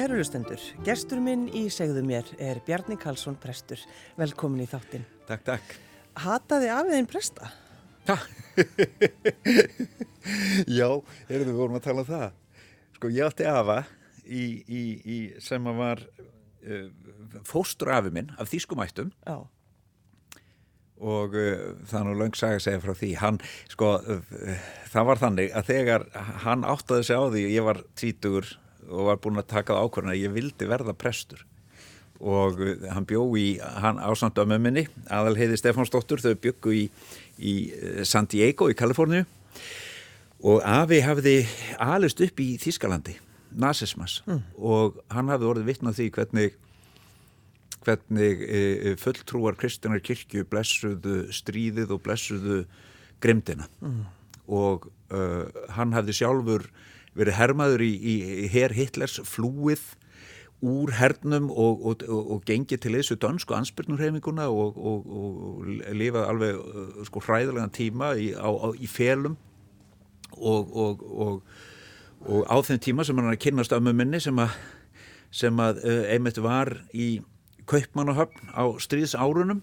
Kæru hlustendur, gestur minn í segðu mér er Bjarni Karlsson prestur. Velkomin í þáttinn. Takk, takk. Hataði afiðin presta? Takk. Já, erum við vorum að tala um það. Sko, ég átti afa í, í, í, sem að var uh, fóstur afi minn af þýskumættum Já. og uh, það er nú löng saga að segja frá því. Hann, sko, uh, það var þannig að þegar hann áttaði sig á því, ég var tvítugur og var búin að taka það ákvörðan að ég vildi verða prestur og uh, hann bjó í, hann ásand að mömminni, aðalheiði Stefánsdóttur, þau byggu í, í uh, San Diego í Kaliforníu og Afi hafði alist upp í Þískalandi, nazismas mm. og hann hafði orðið vittnað því hvernig hvernig e, fulltrúar Kristinar kirkju blessuðu stríðið og blessuðu grimdina mm. og uh, hann hafði sjálfur verið hermaður í, í, í her Hitlers flúið úr hernum og, og, og, og gengið til þessu dönsku ansbyrnurheiminguna og lifað alveg uh, sko hræðilega tíma í, á, á, í felum og á þeim tíma sem hann er kynast ömmu minni sem að, sem að uh, einmitt var í Kaupmannahöfn á stríðsárunum.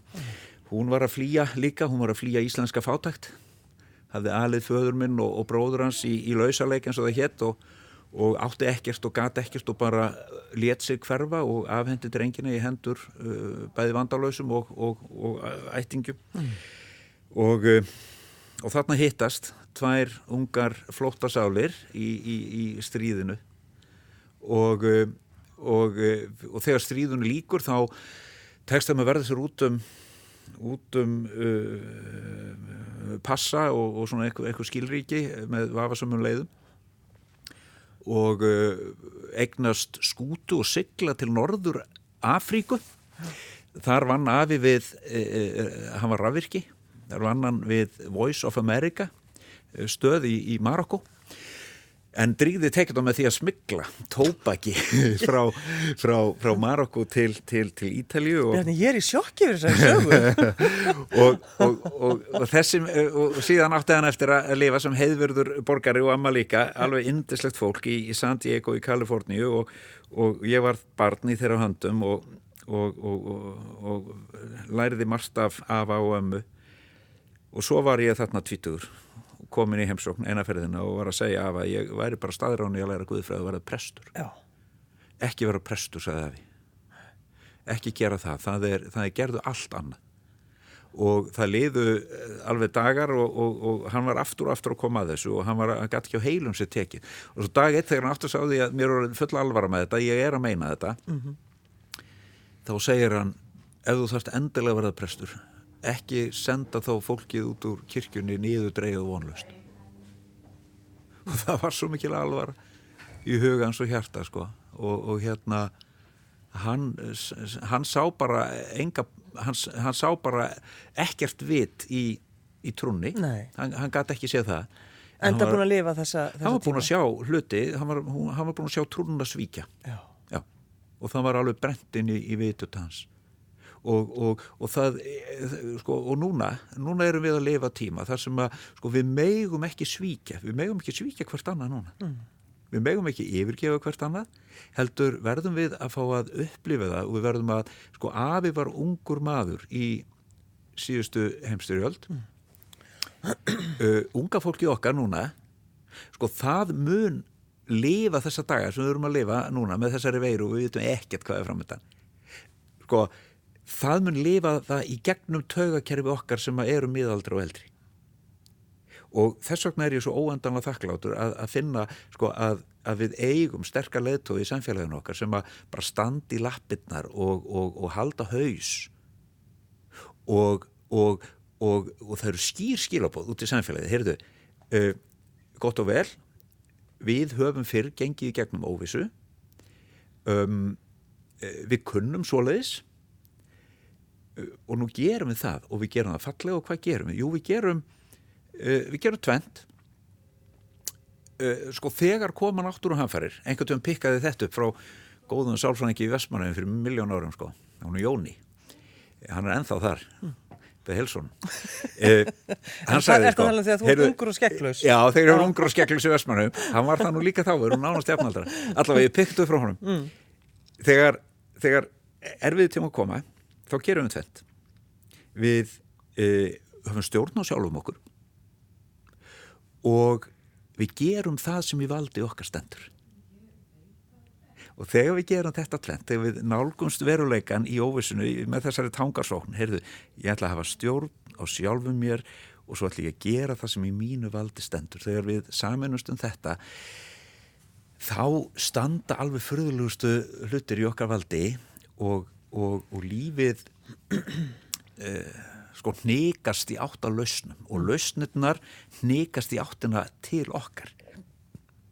Hún var að flýja líka, hún var að flýja íslenska fátækt hafði alið föður minn og, og bróður hans í, í lausaleik eins og það hétt og, og átti ekkert og gati ekkert og bara let sig hverfa og afhendi drengina í hendur uh, bæði vandalösum og, og ættingum mm. og og þarna hittast tvær ungar flóttasálir í, í, í stríðinu og og, og þegar stríðinu líkur þá tekst það með verða sér út um út um uh, passa og, og svona eitthvað, eitthvað skilríki með vafasömmum leiðum. Og uh, eignast skútu og sigla til norður Afríku. Þar vann Afi við uh, hann var rafvirki. Þar vann hann við Voice of America stöð í, í Marokko en dríði tekit á með því að smigla tópaki frá, frá, frá Marokko til, til, til Ítalju og... Ég er í sjokki fyrir sögu. Og, og, og þessi og síðan átti hann eftir að lifa sem heiðverður borgari og amma líka alveg indislegt fólk í, í San Diego í Kaliforníu og ég var barn í þeirra höndum og læriði marst af af á ömmu. Og svo var ég þarna tvítugur komin í heimsókn einaferðina og var að segja af að ég væri bara staðráni að læra Guðfræði að vera prestur Já. ekki vera prestur, sagði Afi ekki gera það, það er, það er gerðu allt annað og það liðu eh, alveg dagar og, og, og hann var aftur og aftur að koma að þessu og hann var að gæti ekki á heilum sér tekið og svo dag eitt þegar hann aftur sáði að mér er full alvara með þetta, ég er að meina þetta mm -hmm. þá segir hann ef þú þarfst endilega að verða prestur ekki senda þá fólkið út úr kirkjunni niður dreigð vonlust og það var svo mikil alvar í hugans og hjarta sko. Og, og hérna hann, hann sá bara enga, hann, hann sá bara ekkert vit í, í trúnni. Hann, hann gæti ekki séð það. En það búin að lifa þessa, þessa Hann var búin að sjá hluti, hann var, hann var búin að sjá trúnna svíkja. Já. Já. og það var alveg brendin í, í vitut hans og, og, og það sko, og núna, núna erum við að lifa tíma þar sem að sko, við megum ekki svíkja við megum ekki svíkja hvert annað núna mm. við megum ekki yfirgefa hvert annað heldur verðum við að fá að upplifa það og við verðum að sko Afi var ungur maður í síðustu heimstyrjöld mm. uh, unga fólki okkar núna sko það mun lifa þessa dagar sem við erum að lifa núna með þessari veiru og við veitum ekkert hvað er framöndan sko það mun lifa það í gegnum taugakerfi okkar sem eru miðaldra og eldri. Og þess vegna er ég svo óendanlega þakklátur að, að finna sko, að, að við eigum sterkar leðtói í samfélaginu okkar sem að bara standi í lappirnar og, og, og halda haus. Og, og það eru skýr skilabóð út í samfélagi, heyrðu uh, gott og vel. Við höfum fyrr gengið í gegnum óvissu. Um, uh, við kunnum svoleiðis og nú gerum við það og við gerum það fallega og hvað gerum við? Jú, við gerum uh, við gerum tvent uh, sko þegar koma náttúru hanfærir, einhvern veginn pikkaði þetta upp frá góðun sálfræðingi í Vestmannaðin fyrir miljón árum sko, hún er Jóni. Hann er enþá þar mm. það Helsson eh, hann sagði sko þegar þú ert ungur og skegglaus já þegar ég var ungur og skegglaus í Vestmannum hann var það nú líka þá, við erum nánast jafnaldra. Allavega ég pyktuð frá honum. Mm. þegar, þegar erfiði tíma að koma þá gerum við tveit við eh, höfum stjórn á sjálfum okkur og við gerum það sem við valdi okkar stendur. Og þegar við gerum þetta tlent, þegar við nálgumst veruleikan í óvissinu með þessari tangarsókn, heyrðu, ég ætla að hafa stjórn á sjálfum mér og svo ætla ég að gera það sem í mínu valdi stendur. Þegar við saminust um þetta þá standa alveg fyrðulugustu hlutir í okkar valdi og, og, og lífið eh, sko nýgast í átt að lausnum og lausnirnar nýgast í áttina til okkar.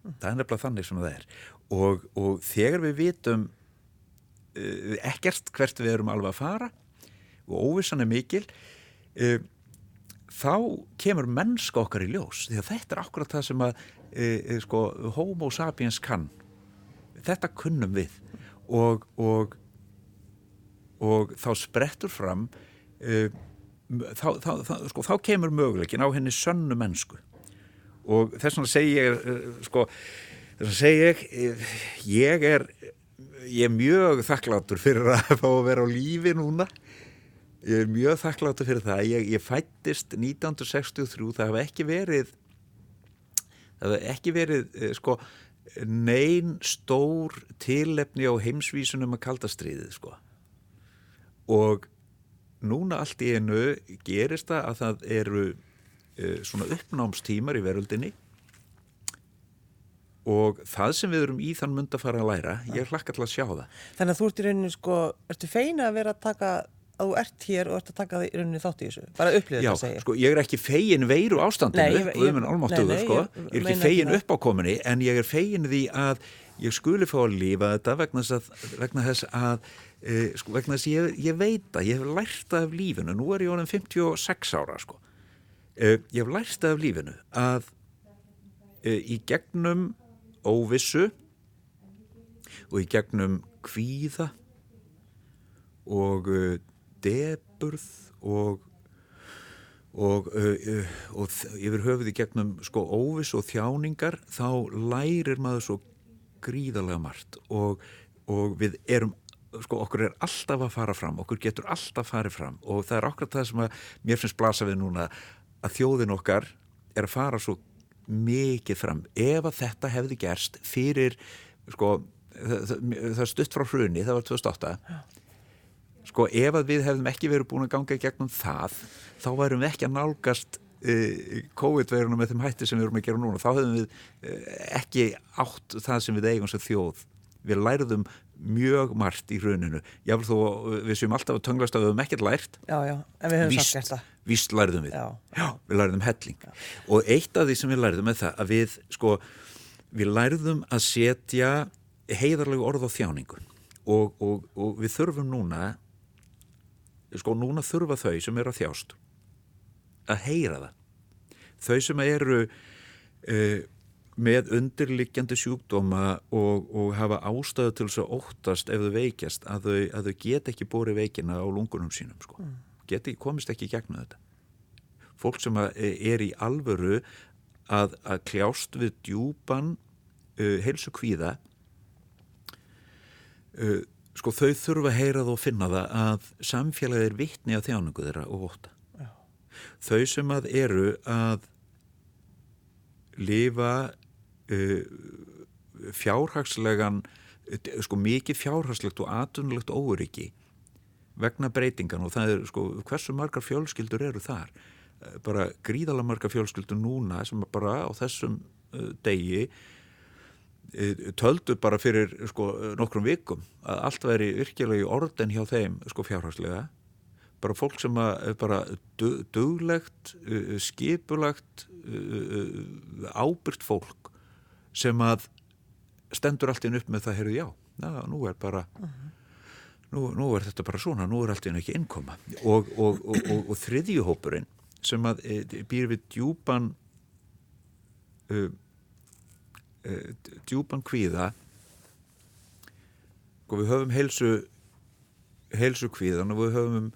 Það er nefnilega þannig sem það er. Og, og þegar við vitum uh, ekkert hvert við erum alveg að fara og óvissan er mikil uh, þá kemur mennska okkar í ljós. Því að þetta er akkurat það sem að uh, sko, homo sapiens kann. Þetta kunnum við. Og, og, og þá sprettur fram þá, þá, þá, sko, þá kemur möguleikin á henni sönnu mennsku. Og þess vegna segir ég sko þess að segja ég ég er ég er mjög þakkláttur fyrir að fá að vera á lífi núna. Ég er mjög þakkláttur fyrir það. Ég, ég fættist 1963 það hef ekki verið það hef ekki verið sko neyn stór tilefni á heimsvísunum að kalda stríðið sko og núna allt í enu gerist það að það eru uh, svona uppnámstímar í veröldinni. Og það sem við erum í þann mund að fara að læra ég hlakka til að sjá það. Þannig að þú ert í rauninu sko, ertu feina að vera að taka að þú ert hér og ert að taka það í rauninu þátt í þessu, bara upplifa þetta að segja sko, ég er ekki fegin veiru ástandinu nei, ég, ég, almáttuðu, sko. ég, ég er ekki fegin uppákominni en ég er fegin því að ég skuli fá að lífa þetta vegna þess að, vegna þess að e, sko, vegna þess að ég veit að ég hef lært af lífinu, nú er ég ánum 56 ára sko. e, ég hef lært af lífinu að e, í gegnum óvissu og í gegnum kvíða og uh, deburð og og, uh, uh, og yfir höfuð í gegnum sko óvissu og þjáningar þá lærir maður svo gríðarlega margt og, og við erum sko okkur er alltaf að fara fram okkur getur alltaf farið fram og það er okkur það sem að mér finnst blasa við núna að þjóðin okkar er að fara svo mikið fram ef að þetta hefði gerst fyrir sko, það, það stutt frá hruni, það var 2008 Já. sko ef að við hefðum ekki verið búin að ganga gegnum það þá værum við ekki að nálgast uh, COVID-veirunum með þeim hætti sem við erum að gera núna þá hefðum við uh, ekki átt það sem við eigum sem þjóð. Við lærðum mjög margt í hruninu. Jáfnveg þó við séum alltaf að tönglast að við hefum ekkert lært. Já, já, en við hefum þetta víst lærðum við, já, já við lærðum helling. Og eitt af því sem við lærðum er það að við sko, við lærðum að setja heiðarlegu orð á þjáningu. Og, og, og við þurfum núna sko núna þurfa þau sem eru að þjást að heyra það þau sem eru uh, með undirliggjandi sjúkdóma og, og hafa ástöðu til þess að óttast ef þau veikjast að þau, að þau get ekki bóri veikina á lungunum sínum sko. mm. geti, komist ekki í gegnum þetta fólk sem er í alvöru að, að kljást við djúpan uh, heilsu kvíða uh, sko þau þurfa að heyra það og finna það að samfélagið er vittni af þjáningu þeirra og óta. Þau sem að eru að lifa uh, fjárhagslegan sko mikið fjárhagslegt og atunlegt óöryggi vegna breytingan og það er sko hversu margar fjölskyldur eru þar? Uh, bara gríðalega margar fjölskyldur núna sem bara á þessum uh, degi uh, töldu bara fyrir sko nokkrum vikum að allt væri virkilega í orden hjá þeim sko fjárhagslega bara fólk sem er bara duglegt, uh, skipulagt uh, ábyrgt fólk sem að stendur allt inn upp með það, heyrðu já, na, nú er bara uh -huh. nú, nú er þetta bara svona, nú er allt inn ekki innkoma og, og, og, og þriðjuhópurinn sem að e, býr við djúpan uh, uh, djúpan kvíða og við höfum heilsu heilsu kvíðan og við höfum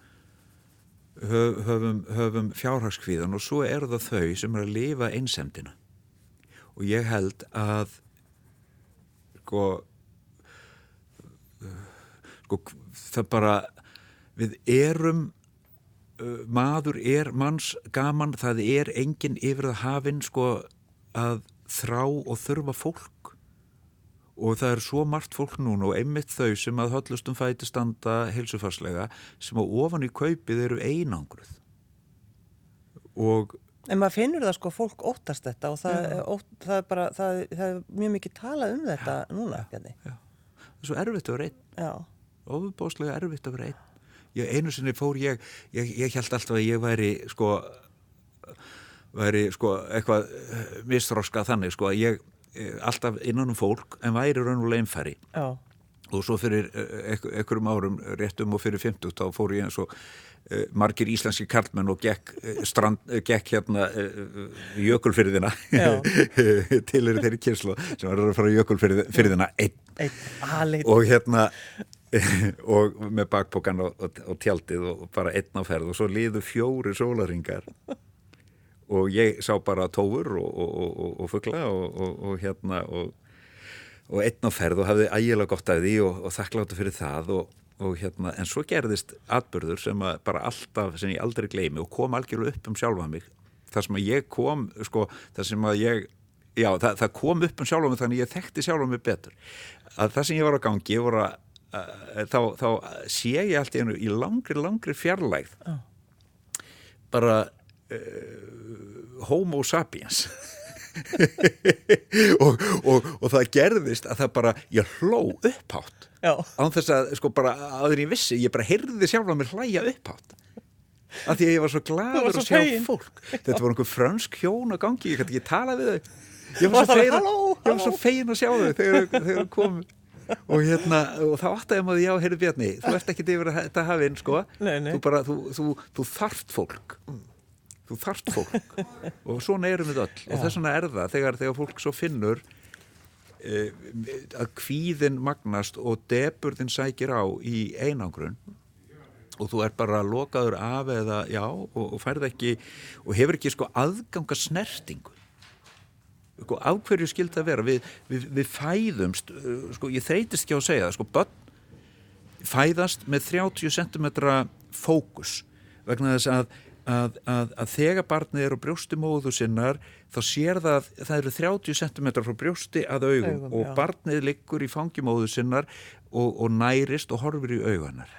höfum, höfum fjárhagskvíðan og svo eru það þau sem er að lifa einsemdina. Og ég held að sko sko það bara við erum uh, maður er manns gaman það er enginn yfir það hafinn sko að þrá og þurfa fólk og það er svo margt fólk núna og einmitt þau sem að höllustum fæti standa heilsufarslega sem á ofan í kaupið eru einangruð og En maður finnur það sko, fólk óttast þetta og það, er, ótt, það, er, bara, það, það er mjög mikið talað um þetta já, núna. Það er svo erfitt að vera einn. Óbúslega erfitt að vera einn. Ég, einu sinni fór ég, ég, ég held alltaf að ég væri sko, væri sko eitthvað eh, mistróska þannig sko að ég alltaf innan um fólk en væri raunverulega einfæri. Já. Og svo fyrir eh, einhverjum árum réttum og fyrir 50 þá fór ég eins og Eh, margir íslenski karlmenn og gekk, eh, strand, eh, gekk hérna jökulfyrðina til eru þeirri kynslu sem var að fara jökulfyrðina einn ein. og hérna og með bakpokan og, og, og tjaldið og bara einn á ferð og svo liðu fjóri sólaringar og ég sá bara tófur og, og fuggla og hérna og einn á ferð og hafði ægilega gott af því og þakkláttu fyrir það og og hérna, en svo gerðist atbyrður sem bara alltaf, sem ég aldrei gleymi og kom algjörlega upp um sjálfa mig. Þar sem að ég kom, sko, þar sem að ég já, það, það kom upp um sjálfa mig þannig að ég þekkti sjálfa mig betur. Að það sem ég var á gangi voru að, þá, þá sé ég allt í langri, langri fjarlægð. Bara uh, homo sapiens. Og, og, og það gerðist að það bara, ég hló upphátt. Án þess að sko bara aður ég vissi ég bara heyrði sjálf að mér hlæja upphátt. Af því að ég var svo gladur að sjá fegin. fólk. Þetta var einhver fransk hjón að gangi ég hætti ekki tala við þau. Ég var svo var svo fegin að sjá þau þegar þau komu. Og hérna og þá áttaði maður já, heyrðu Bjarni þú ert ekki yfir þetta hafinn sko. Nei, nei. Þú, bara, þú, þú, þú þarft fólk þú þarft fólk. Og svona erum við öll. Já. og þess vegna er það þegar, þegar fólk svo finnur Eh, að kvíðin magnast og deburðin sækir á í einangrun og þú er bara lokaður af eða já og, og færð ekki og hefur ekki sko aðganga snertingu. Sko af hverju skild það vera? Við, við, við fæðumst eh, sko ég þreytist ekki á að segja það sko börn fæðast með 30 cm fókus vegna þess að að, að, að þegar barnið er á brjóstumóðu sinnar þá sér það að það eru 30 cm frá brjósti að augum, augum og já. barnið liggur í fangimóðu sinnar og, og nærist og horfir í auganar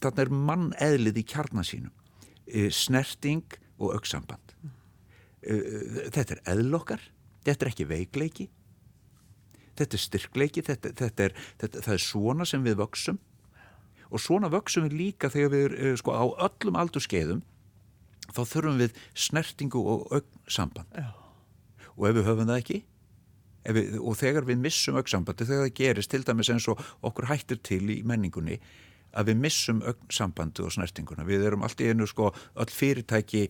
þarna er mann eðlið í kjarnan sínum. E, snerting og auksamband e, þetta er eðlokkar þetta er ekki veikleiki þetta er styrkleiki þetta, þetta er, þetta, það er svona sem við vöksum og svona vöksum við líka þegar við erum sko, á öllum aldurskeiðum þá þurfum við snertingu og augnsamband Já. og ef við höfum það ekki við, og þegar við missum augnsambandi þegar það gerist til dæmis eins og okkur hættir til í menningunni að við missum augnsambandi og snertinguna. Við erum allt í einu sko öll fyrirtæki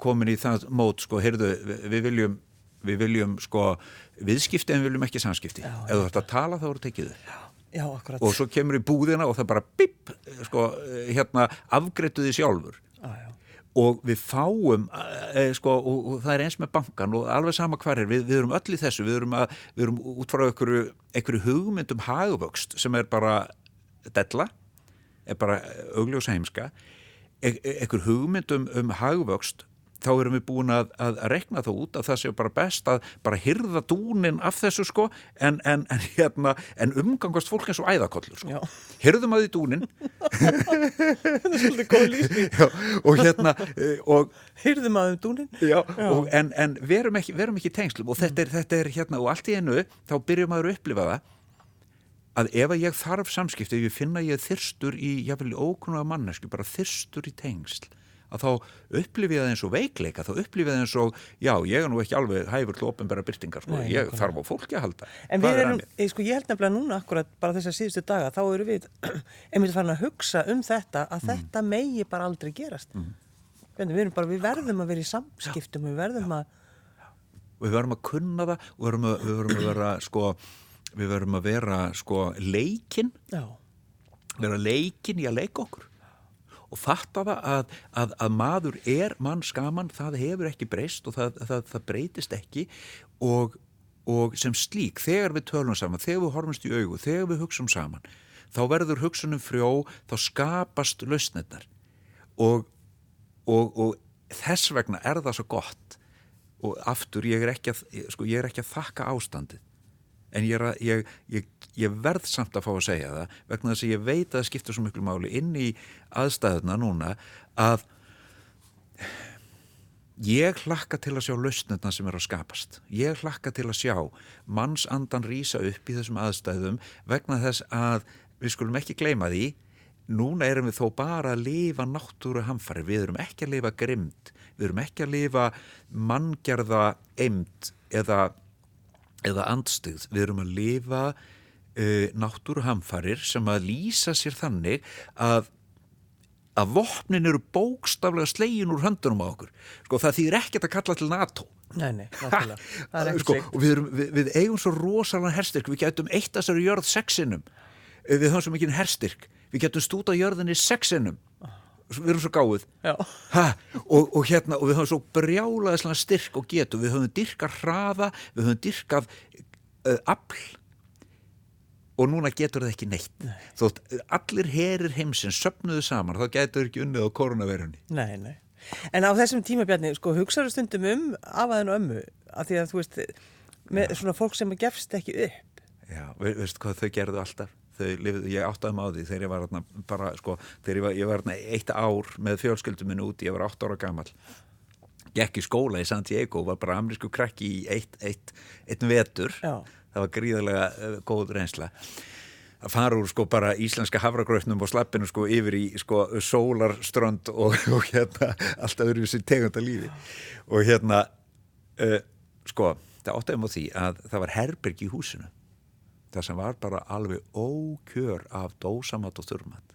komin í það mót sko, heyrðu, við viljum við viljum sko viðskipti en við viljum ekki samskipti. Ef þú ætti að tala þá eru tekið Já, og svo kemur í búðina og það bara bip, sko, hérna afgreituði sjálfur. já, já og við fáum e, sko, og, og það er eins með bankan og alveg sama hvar er, við, við erum öll í þessu við erum, að, við erum út frá einhverju hugmyndum hagvöxt sem er bara della, er bara augljós heimska e, e, einhverju hugmyndum um hagvöxt þá erum við búin að, að rekna það út að það séu bara best að bara hyrða dúnin af þessu sko en, en, en, hérna, en umgangast fólk eins og æðakollur sko. hyrðum að því dúnin þetta er svolítið góð lísning og hérna e, og, hyrðum að því dúnin já, já. Og, en verum ekki, verum ekki tengslum. Og þetta er, þetta er hérna og allt í einu þá byrjum að upplifa það að ef að ég þarf samskipti ef ég finna ég þyrstur í jáfnvel ókunnlega mannesku bara þyrstur í tengsl að þá upplifið það eins og veikleika, þá upplifið það eins og já, ég er nú ekki alveg hæfur til ofinbæra byrtingar, sko, Nei, ég konar. þarf á fólki að halda En við erum, ég, sko, ég held nefnilega núna akkurat bara þessar síðustu daga, þá eru við einmitt farin að hugsa um þetta að mm. þetta megi bara aldrei gerast mm. við, bara, við verðum að vera í samskiptum við verðum að við verðum að kunna það og við verðum að, við verðum að vera sko, við verðum að vera sko leikin já. vera leikin í að leika okkur og fatta það að, að, að maður er mann skaman, það hefur ekki breyst og það, það, það breytist ekki. Og, og sem slík þegar við tölum saman, þegar við horfumst í augu þegar við hugsaum saman þá verður hugsunum frjó, þá skapast lausnirnar. Og, og, og þess vegna er það svo gott. Og aftur ég er ekki að, sko, ég er ekki að þakka ástandið en ég, ég, ég, ég verð samt að fá að segja það vegna þess að ég veit að það skiptir svo miklu máli inn í aðstæðuna núna að ég hlakka til að sjá lausnirna sem er að skapast. Ég hlakka til að sjá mannsandan rýsa upp í þessum aðstæðum vegna þess að við skulum ekki gleyma því núna erum við þó bara að lifa náttúru hamfari, við erum ekki að lifa grimd, við erum ekki að lifa manngjörða eimt eða eða andstuð. Við erum að lifa uh, náttúruhamfarir sem að lýsa sér þannig að að vopnin eru bókstaflega slegin úr höndunum á okkur. Sko það þýr ekkert að kalla til NATO. Nei, nei, náttúrulega. Það er sko, slikt. og við, erum, við, við eigum svo rosalega herstyrk, við getum eitt að þessari jörð sexinum, við höfum svo mikið herstyrk, við getum stúta jörðinni sexinum, við erum svo gáð. Já. Ha, og, og hérna og við höfum svo brjálaðislega styrk og getu við höfum dyrkað hraða við höfum dyrkað uh, afl og núna getur það ekki neitt Nei. þótt allir herir heimsins söpnuðu saman þá getur ekki unnið á koronaverunni Nei, nei. En á þessum tímabjarni, sko, hugsaðu stundum um afaðin og ömmu, af því að þú veist, með svona fólk sem gefst ekki upp. Já, ve veistu hvað þau gerðu alltaf lifðu, ég áttaði maður því þegar ég var bara, sko, þegar ég var, ég var eitt ár með fjölskyldum minn úti, ég var 8 ára gammal gekk í skóla í San Diego var bara amerísku krakki í eitt, eitt, eitt vetur. Já. það var gríðarlega uh, góð reynsla. Að fara úr sko bara íslenska havragröfnum og slappinu sko yfir í sko sólarströnd og, og hérna alltaf öðru sér tegunda lífi og hérna uh, sko það áttaðum á því að það var herberg í húsinu það sem var bara alveg ókjör af dósamat og þurrmat.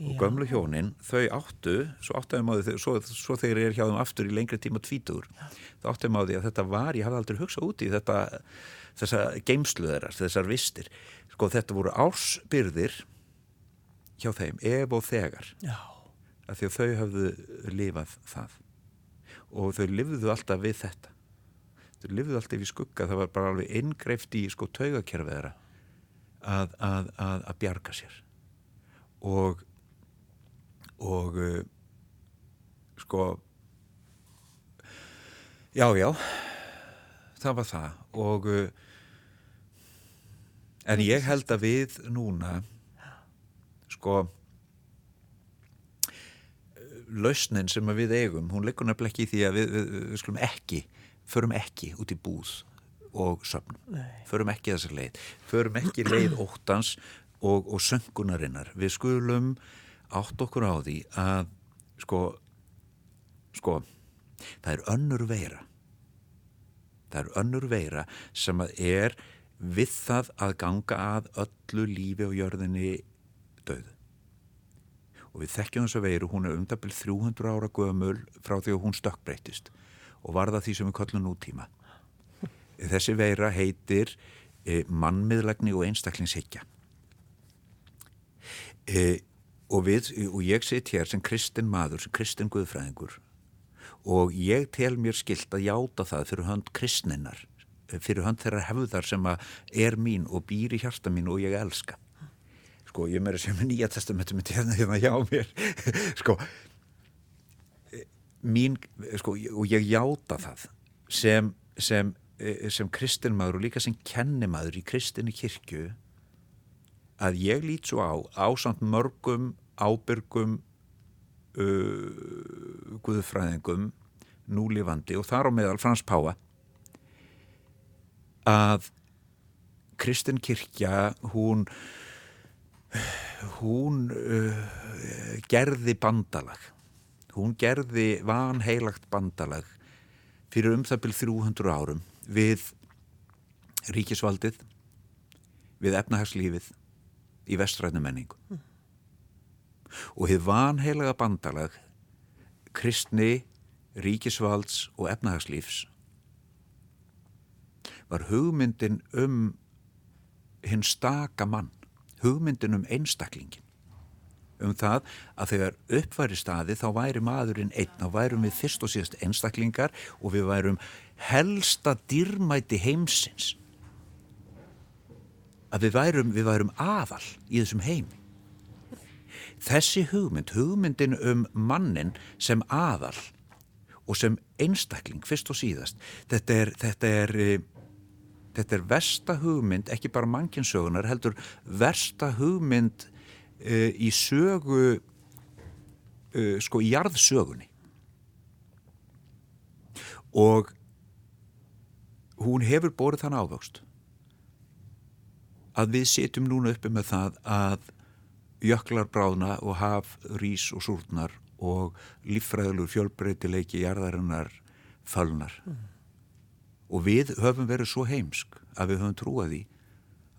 Og gömlu hjónin, þau áttu svo áttuðum á því, svo, svo þegar ég er hjá þeim aftur í lengri tíma tvítur þá áttuðum á því að þetta var, ég hafði aldrei hugsað út í þetta, þessa geimslu þeirra, þessar vistir. Sko þetta voru ársbyrðir hjá þeim, ef og þegar. Já. af því að þau hafðu lifað það. Og þau lifðu alltaf við þetta þau lifðu alltaf í skugga. Það var bara alveg inngreift í sko taugakerfið þeirra að, að, að, að bjarga sér. Og og uh, sko já, já það var það. Og uh, en ég held að við núna sko lausnin sem við eigum, hún liggur nefnilega ekki í því að við, við, við skulum ekki förum ekki út í búð og söfnum, förum ekki þessar leið. Förum ekki leið óttans og, og söngunarinnar. Við skulum átt okkur á því að sko sko, það er önnur veira. Það er önnur veira sem að er við það að ganga að öllu lífi og jörðinni döðu og við þekkjum þessa veiru, hún er umdabil 300 ára gömul frá því að hún stökkbreytist og var það því sem við kallum nútíma. Þessi veira heitir e, mannmiðlagni og einstaklingshyggja. E, og, við, og ég sitt hér sem kristin maður, sem kristin guðfræðingur og ég tel mér skilt að játa það fyrir hönd kristninnar fyrir hönd þeirra hefðar sem er mín og býr í hjarta mín og ég elska. Sko, ég meira sem nýja testamentum hérna hérna hjá mér. Sko mín, sko, og ég játa það sem sem, sem kristinmaður og líka sem kennimaður í kristinni kirkju að ég lít svo á ásamt mörgum ábyrgum uh, guðfræðingum núlifandi og þar á meðal Frans Páa að Kristinn kirkja hún hún uh, gerði bandalag hún gerði vanheilagt bandalag fyrir um það byrð 300 árum við ríkisvaldið við efnahagslífið í vestræðinu menningu mm. og hefði vanheilaga bandalag kristni, ríkisvalds og efnahagslífs var hugmyndin um hinn staka mann hugmyndin um einstaklingin um það að þegar uppværi staði þá væri maðurinn einn, þá værum við fyrst og síðast einstaklingar og við værum helsta dýrmæti heimsins. Að við værum, við værum aðal í þessum heimi. Þessi hugmynd, hugmyndin um mannin sem aðal og sem einstakling fyrst og síðast þetta er, þetta er þetta er versta hugmynd ekki bara mannkinsögunar heldur versta hugmynd uh, í sögu uh, sko í jarðsögunni og hún hefur borðið þann ávöxt að við setjum núna uppi með það að jöklar bráðna og haf rís og súrnar og líffræðilur fjölbreytileiki jarðarinnar fölnar mm. og við höfum verið svo heimsk að við höfum trúað í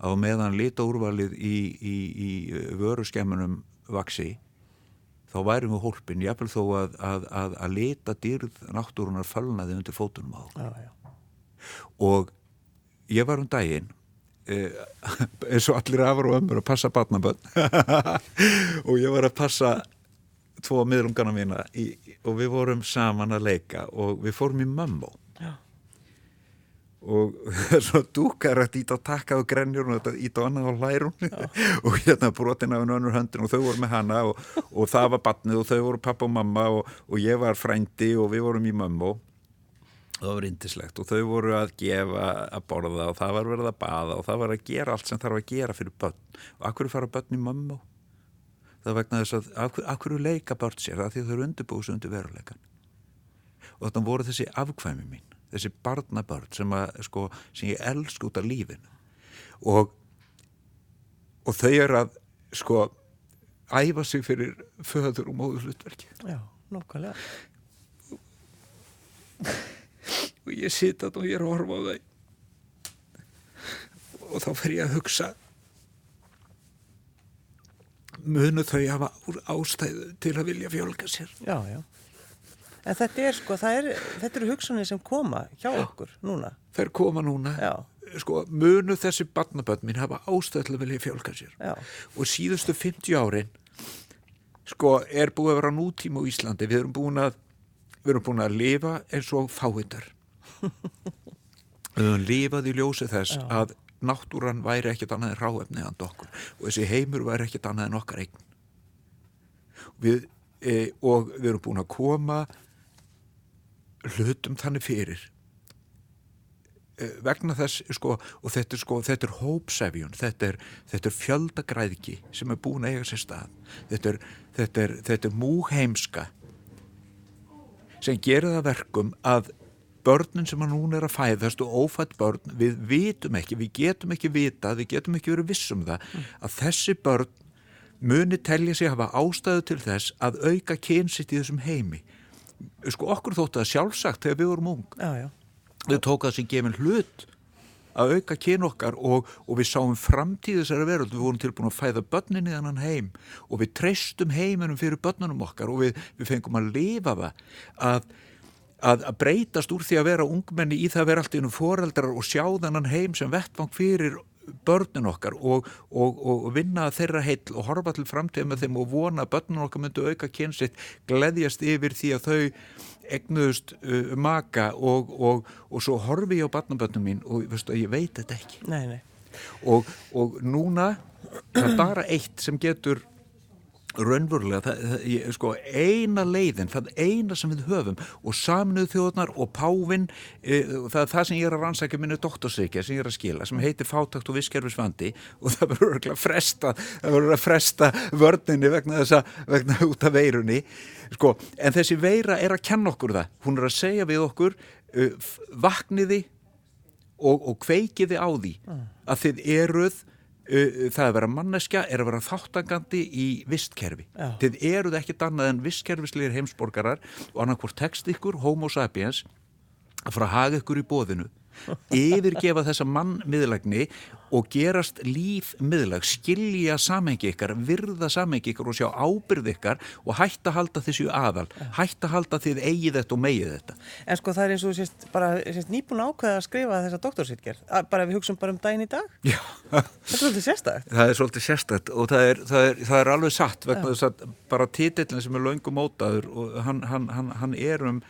að meðan lita úrvalið í, í, í vöru skemmunum vaksi þá værum við hólpin jáfnvel þó að, að, að, að lita dýrð náttúrunar fölnaði undir fótunum á já, já. og ég var um daginn eh, eins og allir afur og ömur að passa batnabönn og ég var að passa tvo miðlungana mína í, og við vorum saman að leika og við fórum í Mambo Já. Og svo dúkar að ít á takkað og grenjur og þetta ít á annað á hlærun og hérna brotin af hennu önnur höndin og þau voru með hana og, og það var batnið og þau voru pappa og mamma og, og ég var frændi og við vorum í Mambo og það var indislegt og þau voru að gefa að borða og það var verið að bada og það var að gera allt sem þarf að gera fyrir börn. Og akkur fara börn í Mambo það vegna þess að af hverju leika börn sér? Að því þau eru undirbúðs undir veruleikan og þannig voru þessi afkvæmi mín þessi barnabörn sem, að, sko, sem ég elsk út af lífinu. Og og þau eru að sko æfa sig fyrir föður og móður hlutverki Já, nokkulega og ég sita og ég er að horfa á þau. Og þá fer ég að hugsa munu þau hafa ástæðu til að vilja fjölga sér? Já, já En þetta er sko, er, þetta eru hugsanir sem koma hjá já, okkur núna. Þeir koma núna. Já. sko, munu þessi barnabönd mín hafa að vilja fjölga sér? Já. og síðustu 50 árin sko, er búið að vera nútíma á Íslandi. Við erum búin að við erum búin að lifa eins og fáiðar við erum lifað í ljósi þess að náttúran væri ekkert annað en ráefni and okkur. Og þessi heimur væri ekkert annað en okkar eign. Við, e, og við erum búin að koma hlutum þannig fyrir e, vegna þess sko, og þetta er, sko, þetta er hópsefjun þetta er, þetta er fjöldagræðki sem er búin að eiga sér stað þetta er, þetta þetta er múheimska sem gerir það verkum að börnun sem að núna er að fæðast og ófætt börn, við vitum ekki, við getum ekki vita, við getum ekki verið vissum það, mm. að þessi börn muni telja sig að hafa ástæðu til þess að auka kynsitt í þessum heimi. Sko okkur þóttu að sjálfsagt þegar við vorum ung. Já, já. Þau tók að þessi gefin hlut að auka kyn okkar og, og við sáum framtíð þessari veröld, við vorum tilbúin að fæða börnin í þannan heim og við treystum heiminum fyrir börnunum okkar og við, við fengum að lifa það að að, að breytast úr því að vera ungmenni í það að vera allt í unum foreldrar og sjá þannan heim sem vettvang fyrir börnun okkar og, og, og vinna þeirra heill og horfa til framtíð með þeim og vona að börnun okkar myndu auka kynsitt, gleðjast yfir því að þau egnuðust uh, maka og, og svo horfi ég á barnabönnum mín og veistu, ég veit þetta ekki nei, nei. og núna það er bara eitt sem getur raunverulega, það, það, sko, eina leiðin, það eina sem við höfum og saminuð þjóðnar og Pávin e, það það sem ég er að rannsækja minni doktorsreikja sem ég er að skila sem heitir Fátakt og Viskerfisvandi og það verður að fresta það verður að fresta vörninni vegna þessa, vegna út af veirunni sko, en þessi veira er að kenna okkur það, hún er að segja við okkur uh, vakniði og, og kveikiði á því mm. að þið eruð það að vera manneskja er að vera þáttangandi í vistkerfi. Já. Þið eruð ekkit annað en vistkerfisleir heimsborgarar og annarkvort text ykkur, homo sapiens, að fara að haga ykkur í bóðinu yfirgefa þessa mannmiðlægni og gerast lífmiðlag skilja samengi ykkar, virða samengi ykkar og sjá ábyrð ykkar og hætta að halda þessu aðal, hætta að halda þið eigið þetta og megið þetta. En sko það er eins og sést, bara sést, nýbúin ákveða að skrifa þessa doktorsýtgerð bara við hugsaum bara um daginn í dag. Já. Þetta er svolítið sérstækt Það er svolítið sérstækt og það er, það er, það er alveg satt vegna þess að bara títillin sem er laungum mótaður og hann, hann, hann, hann er um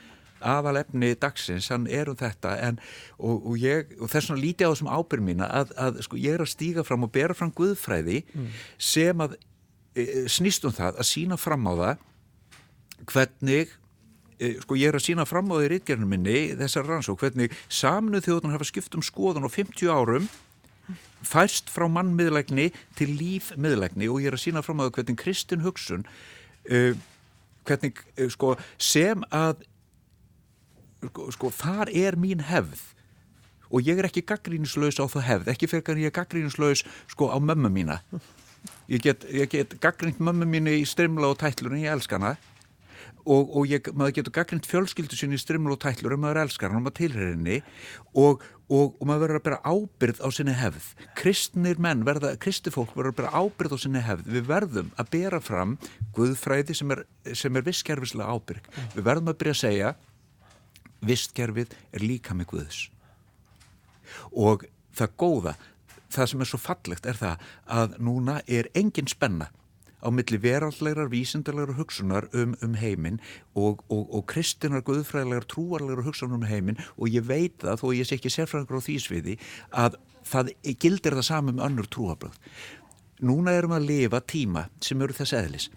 aðalefni dagsins, hann er um þetta en, og, og, ég, og þess vegna lítið á þessum ábyrg mína að, að sko, ég er að stíga fram og bera fram guðfræði mm. sem að e, snýst um það að sína fram á það hvernig e, sko ég er að sína fram á því rítgerðinu minni þessar rannsók, hvernig saminuð þjóðunar hafa skipt um skoðan á 50 árum færst frá mannmiðlægni til lífmiðlægni og ég er að sína fram á það hvernig Kristinn Hugsun uh, hvernig uh, sko, sem að sko, sko þar er mín hefð. Og ég er ekki gaggrínislaus á það hefð ekki fyrir að ég er gaggrínislaus sko á mömmu mína. Ég get, get gaggrínt mömmu mínu í strimla og tætlur en ég elska hana. Og, og ég, maður getur gaggrind fjölskyldu sinni í strimlu og tællur um maður elskar hann og maður tilhör henni. Og, og, og maður verður að bera ábyrð á sinni hefð. Kristnir menn, verða, kristifólk verður að bera ábyrð á sinni hefð. Við verðum að bera fram guðfræði sem er, er visskerfislega ábyrg. Við verðum að byrja að segja visskerfið er líka með guðs. Og það góða það sem er svo fallegt er það að núna er engin spenna á milli verallegar, vísindarlegar hugsunar um, um heiminn og, og, og kristinar, guðfræðilegar, trúarlegar hugsunar um heiminn. Og ég veit það, þó ég sé ekki sérfræðingur á því sviði, að það gildir það saman með önnur trúabröð. Núna erum við að lifa tíma sem eru þess eðlis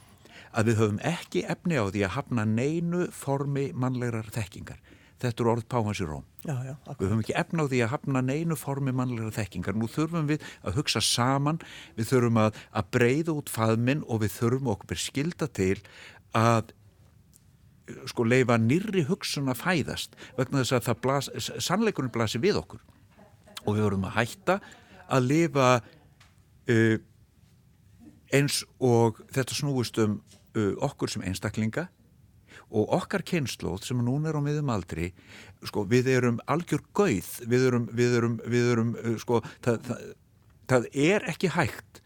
að við höfum ekki efni á því að hafna neinu formi mannlegar þekkingar þetta eru orð Páhans í Róm. Já, já, við höfum ekki efna á því að hafna neinu formi mannlega þekkingar. Nú þurfum við að hugsa saman, við þurfum að, að breyða út faðminn og við þurfum okkur skilda til að sko leifa nýri hugsun að fæðast vegna þess að blas, sannleikunum blasi við okkur og við vorum að hætta að lifa uh, eins og þetta snúist um uh, okkur sem einstaklinga og okkar kynnslóð sem núna er á miðum aldri sko, við erum algjör gauð. Við erum, við erum, við erum uh, sko, það, það, það er ekki hægt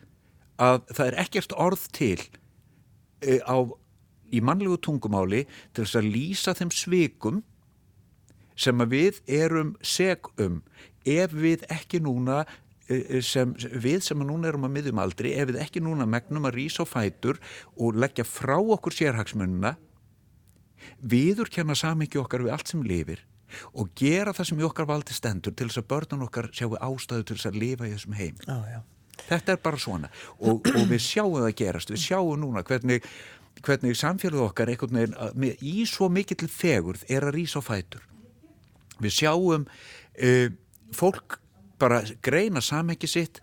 að það er ekkert orð til e, á, í mannlegu tungumáli til þess að lýsa þeim svikum sem að við erum seg um. Ef við ekki núna e, sem við sem núna erum að miðum aldri ef við ekki núna megnum að rýsa á fætur og leggja frá okkur sérhagsmunna viður kenna samingi okkar við allt sem lifir og gera það sem í okkar valdi stendur til þess að börnun okkar sjáu ástöðu til þess að lifa í þessum heim já, já. þetta er bara svona. Og, og við sjáum það gerast, við sjáum núna hvernig, hvernig samfélagið okkar veginn, í svo mikill fegurð er að rýsa á fætur. Við sjáum uh, fólk bara greina samhengi sitt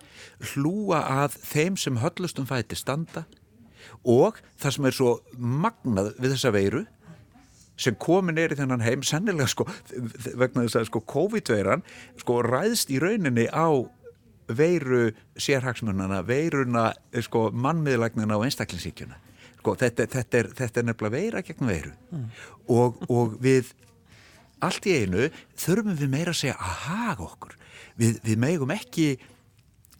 hlúa að þeim sem höllustum fæti standa og það sem er svo magnað við þessa veiru sem komin er í þennan heim sennilega sko vegna þess að sko COVID-veiran sko ræðst í rauninni á veiru sérhagsmunana, veiruna sko mannmiðlagnina og einstaklingsíkjuna sko þetta, þetta, er, þetta er nefnilega veira gegn veiru. Mm. og, og við allt í einu þurfum við meira að segja að haga okkur. Við, við megum ekki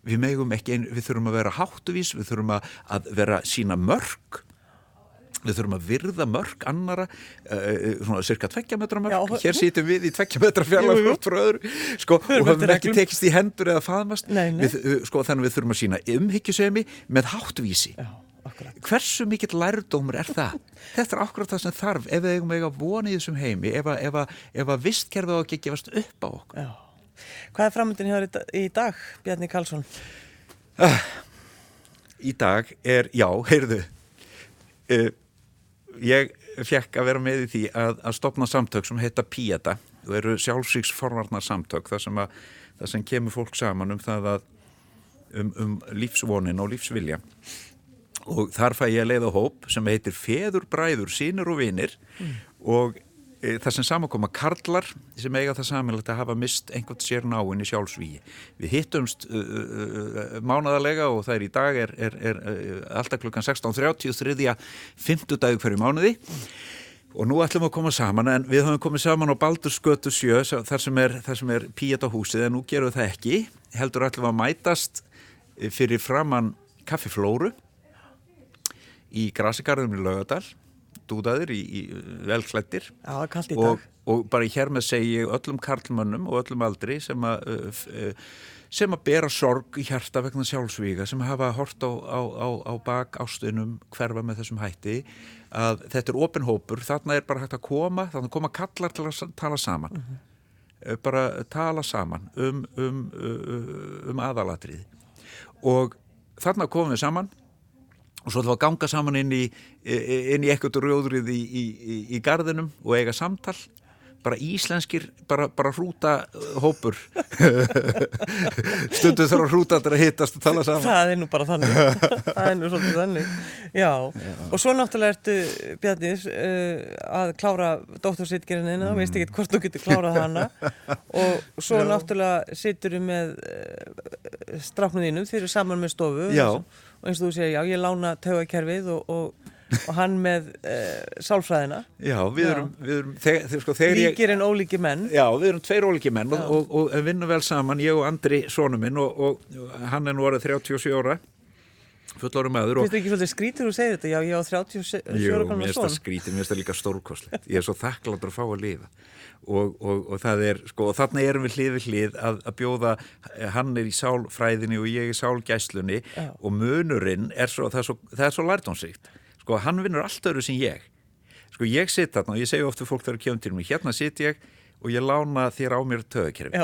við megum ekki, við þurfum að vera háttuvís, við þurfum að, að vera sína mörg við þurfum að virða mörg annara uh, svona cirka tveggja metra mörg hér sýtum við í tveggja metra fjallar frá öðru sko, og höfum ekki tekist í hendur eða faðmast. Nei, nei. Við, sko, þannig við þurfum að sína umhyggjusemi með háttvísi. Já, hversu mikill lærdómur er það? Þetta er akkurat það sem þarf ef við eigum eiga voni í þessum heimi ef að, að, að vistkerfið á ekki gefast upp á okkur. Já. Hvað er framöndin hér í dag, Bjarni Karlsson? Uh, í dag er, já, heyrðu uh, ég fekk að vera með í því að, að stopna samtök sem heita PIATA og eru sjálfsvíksforvarnar samtök þar sem, að, þar sem kemur fólk saman um það að um, um lífsvonin og lífsvilja. Og þar fæ ég að leiða hóp sem heitir Feður, Bræður, Sýnir og Vinir. Mm. og það sem samankoma karlar sem eiga það samanlegt að hafa mist einhvern sér náinn í sjálfsvíi. Við hittumst uh, uh, mánadalega og það er í dag er, er, er alltaf klukkan 16.30 þriðja fymtudag hverju mánuði. Og nú ætlum við að koma saman en við höfum komið saman á Baldurskötu sjö þar sem er, er píet á húsið en nú gerum við það ekki. Heldur ætlum við að mætast fyrir framann kaffiflóru í Grasigarðum í Laugadal dúdaðir í, í velklættir og, og bara hér með segi öllum karlmönnum og öllum aldri sem að uh, sem að bera sorg í hjarta vegna sjálfsvíga sem hafa hort á, á, á, á bak ástunum hverfa með þessum hætti að þetta er ofinhópur, þarna er bara hægt að koma þannig að koma kallar til að tala saman. Mm -hmm. bara tala saman um, um, um, um aðalatrið og þarna komum við saman og svo ætlum við að ganga saman inn í inn í ekkert rjóðrið í, í, í, gardinum og eiga samtal bara íslenskir, bara, bara hrúta uh, hópur stundu þurfa hrúta að hittast og tala saman það er nú bara þannig það er nú svolítið þannig já. já, og svo náttúrulega ertu Bjarnís uh, að klára dóttursitgerinina, mm. veist ekki hvort þú getur klárað hana og svo já. náttúrulega situr við með uh, strafnuðinum, þeir eru saman með stofu já. og eins og þú segir, já, ég lána taugakerfið og, og og hann með uh, sálfræðina. Já, við erum, við erum þeir, þeir, sko, Líkir en ólíki menn. Já, við erum tveir ólíki menn og, og, og vinnum vel saman, ég og Andri sónu minn og hann er nú orðið 37 ára fullóru maður Þú veist ekki svolítið skrítir og segir þetta, já ég á 37 ára Jú, mér finnst það skrítir, mér finnst það líka stórkoslegt ég er svo þakkláttur að fá að lifa. Og, og, og það er, sko, og þarna erum við hlið við hlið að, að bjóða hann er í sálfræðinni og ég í sálgæslunni já. og munurinn er svo, það er svo, svo lærtónsíkt sko hann vinnur allt öru sem ég. Sko ég sitt þarna og ég segja ofta fólk þegar kemur til mig, hérna sitt ég og ég lána þér á mér töðakerfi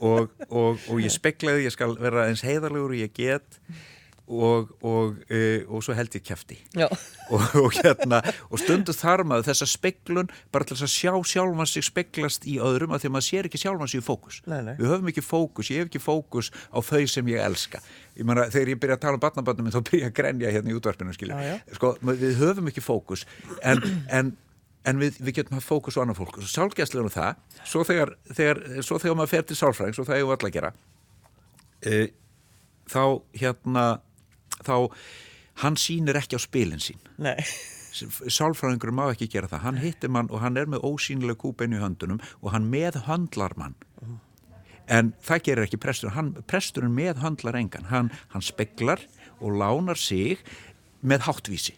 og, og, og ég speklaði, ég skal vera eins heiðarlegur og ég get og, og, e, og svo held ég kæfti og, og hérna og stundu þar maður þessa speklun bara til að sjá sjálfan sig speklast í öðrum að því að maður sér ekki sjálfan sig í fókus. Nei, nei. við höfum ekki fókus, ég hef ekki fókus á þau sem ég elska. Ég meina þegar ég byrja að tala um barnabannum þá byrja ég að grenja hérna í útvarpinu sko, við höfum ekki fókus en, en en við, við getum haft fókus á annan fólk. Og sálgæslega um það svo þegar, þegar, svo þegar maður fer til sálfræðing svo það hefur alltaf að gera e, þá hérna þá hann sýnir ekki á spilin sín. Sálfræðingur má ekki gera það. Hann hittir mann og hann er með ósýnileg kúbeinu í höndunum og hann meðhandlar mann. En það gerir ekki prestur hann, presturinn meðhandlar engan. Hann, hann speklar og lánar sig með háttvísi.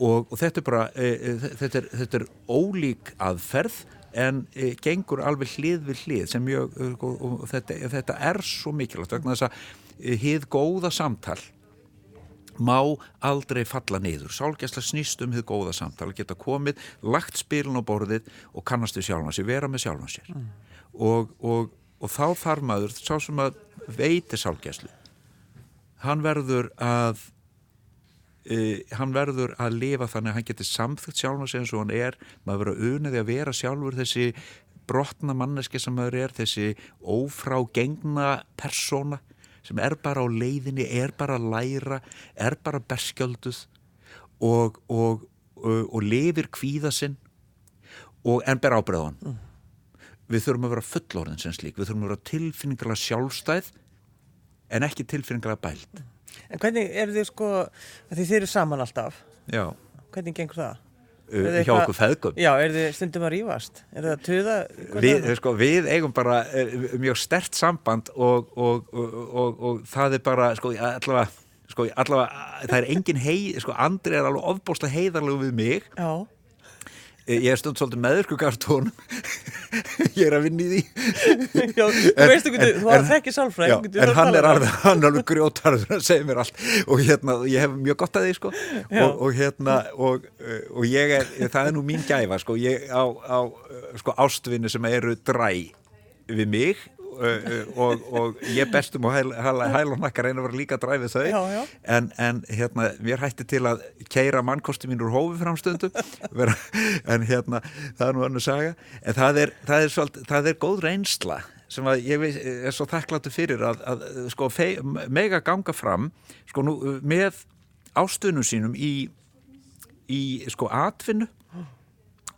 Og, og þetta er bara e, e, þetta, er, þetta er ólík aðferð en e, gengur alveg hlið við hlið sem mjög og, og þetta, þetta er svo mikilvægt vegna þess að hið góða samtal má aldrei falla niður. Sálgæsla snýst um því góða samtala, geta komið, lagt spilin á borðið og kannast við sjálfan sér, vera með sjálfan sér. Mm. Og, og, og þá þarf maður, sá sem að veiti sálgæslu, hann verður að Uh, hann verður að lifa þannig að hann getur samþygt sjálf eins og hann er maður verður að uniði að vera sjálfur þessi brotna manneski sem maður er þessi ófrágengna persóna sem er bara á leiðinni, er bara að læra, er bara berskjölduð og, og, og, og lifir kvíða sinn en ber ábreðan. Mm. Við þurfum að vera fullorðin sem slík, við þurfum að vera tilfinningarlega sjálfstæð en ekki tilfinningarlega bælt. En hvernig er þið sko, því þið eru saman alltaf, Já. hvernig gengur það? Uh, hjá okkur feðgum Já, er þið stundum að rýfast? Er það að tuða? Við, sko, við eigum bara uh, mjög stert samband og, og, og, og það er bara sko, allavega, sko, allavega það er engin hei, sko, Andri er alveg ofbósta heiðarlegu við mig Já ég er stund svolítið meðurkugartón ég er að vinna í því. Já, þú veist ekki, þú var að þekki sálfræð en hann er alveg, hann er alveg grjótarður að segja mér allt. Og hérna, ég hef mjög gott að því sko. Og, og hérna, og, og ég er það er nú mín gæfa sko. Ég á, á sko ástvinni sem eru dræ við mig og, og ég bestum og hæl, og nakkar að vera líka að dræfi þau. Já, já. En, en hérna, mér hætti til að keira mannkosti mín úr hófi framstundu en hérna, það er nú annu saga. En það er, það er, svalt, það er góð reynsla sem að ég er svo þakkláttu fyrir að, að sko, mega ganga fram sko, nú, með ástunum sínum í, í sko atvinnu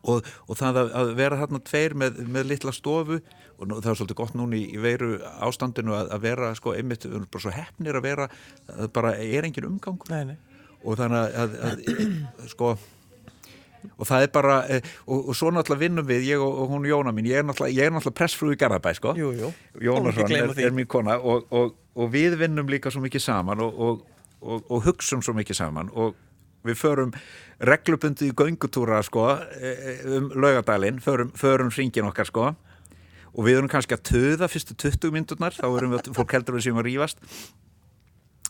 og, og það að, að vera þarna tveir með, með litla stofu og nú, það er svolítið gott núni í veru ástandinu að, að vera sko einmitt, bara svo hefnir að vera það bara er engin umgangur nei, nei. og þannig að, að sko og það er bara, eh, og, og svo náttúrulega vinnum við, ég og, og hún Jóna mín, ég er náttúrulega, náttúrulega pressfrú í Garðabæ, sko. Gleyma er, er mín kona og, og, og við vinnum líka svo mikið saman og, og, og, og hugsum svo mikið saman og við förum reglubundið í göngutúra, sko, eh, um laugadalinn, förum, förum hringin okkar, sko, og við erum kannski að töða fyrstu 20 myndurnar, þá erum við, fólk heldur við sem að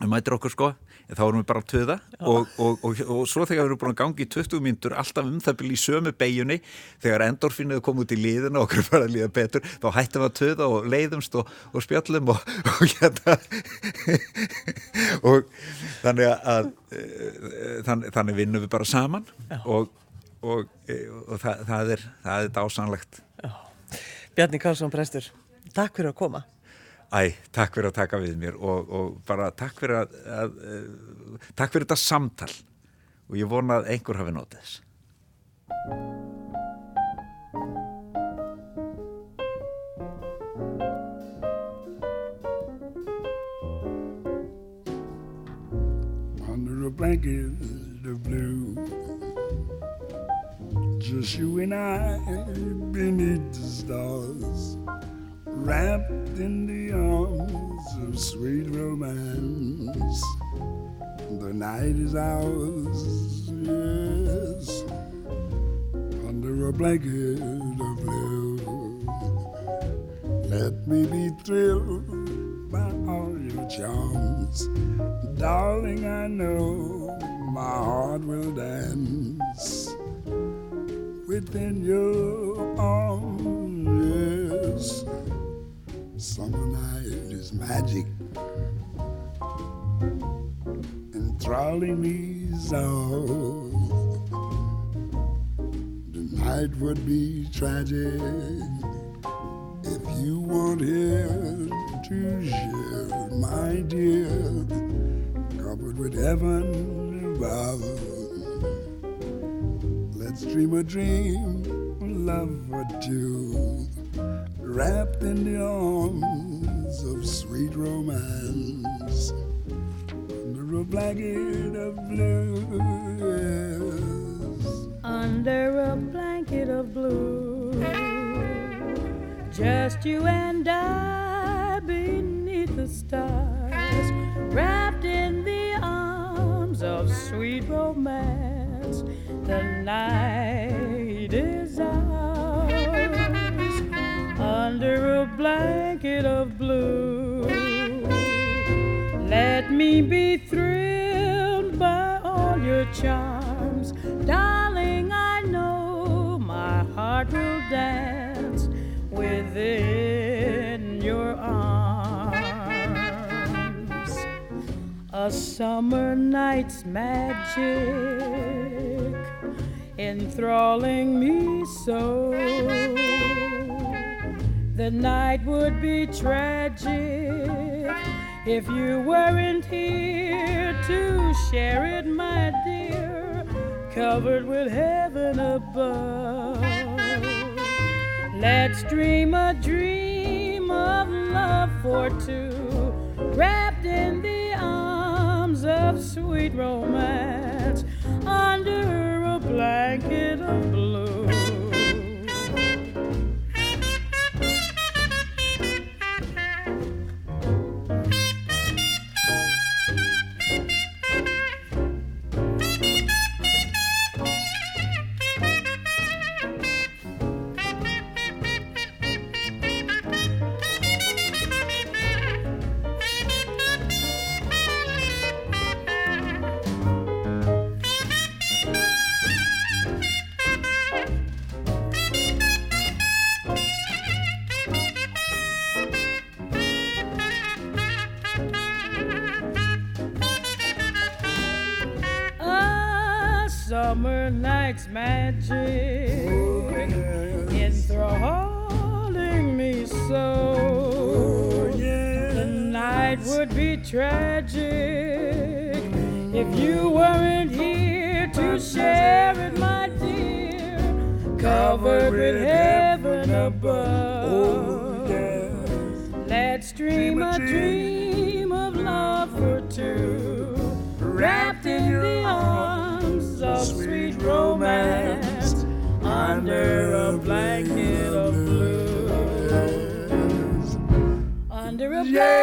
rífast mætir okkur sko, en þá erum við bara að töða. Og, og, og, og svo þegar við erum búin að gangi í 20 myndur, alltaf um það byrja í sömu beigjunni, þegar endorfinnið kom út í liðina og okkur bara að líða betur þá hættum við að töða og leiðumst og, og spjallum og, og hérna. Og þannig að e, þannig, þannig vinnum við bara saman. Og, og, e, og það, það er það er dásanlegt Bjarni Karlsson prestur, takk fyrir að koma. Æ, takk fyrir að taka við mér og, og bara takk fyrir að, að, að takk fyrir þetta samtal og ég vona að einhver hafi notið þess under a blanket of blue. Just you and I beneath the stars, wrapped in the arms of sweet romance. The night is ours, yes, under a blanket of blue. Let me be thrilled by all your charms. Darling, I know my heart will dance within your arms. Summer night is magic, enthralling me so. The night would be tragic if you weren't here to share, my dear, covered with heaven above. Let's dream a dream, love for two, wrapped in the arms of sweet romance, under a blanket of blue. Yes. under a blanket of blue. Just you and blanket of blue. Let me be thrilled by all your charms. Darling, I know my heart will dance within your arms. A summer night's magic enthralling me so. The night would be tragic if you weren't here to share it, my dear, covered with heaven above. Let's dream a dream of love for two, wrapped in the arms of sweet romance, under a blanket of blue. Night's magic enthralling me so. The night would be tragic if you weren't here to share it, my dear, covered with heaven blanket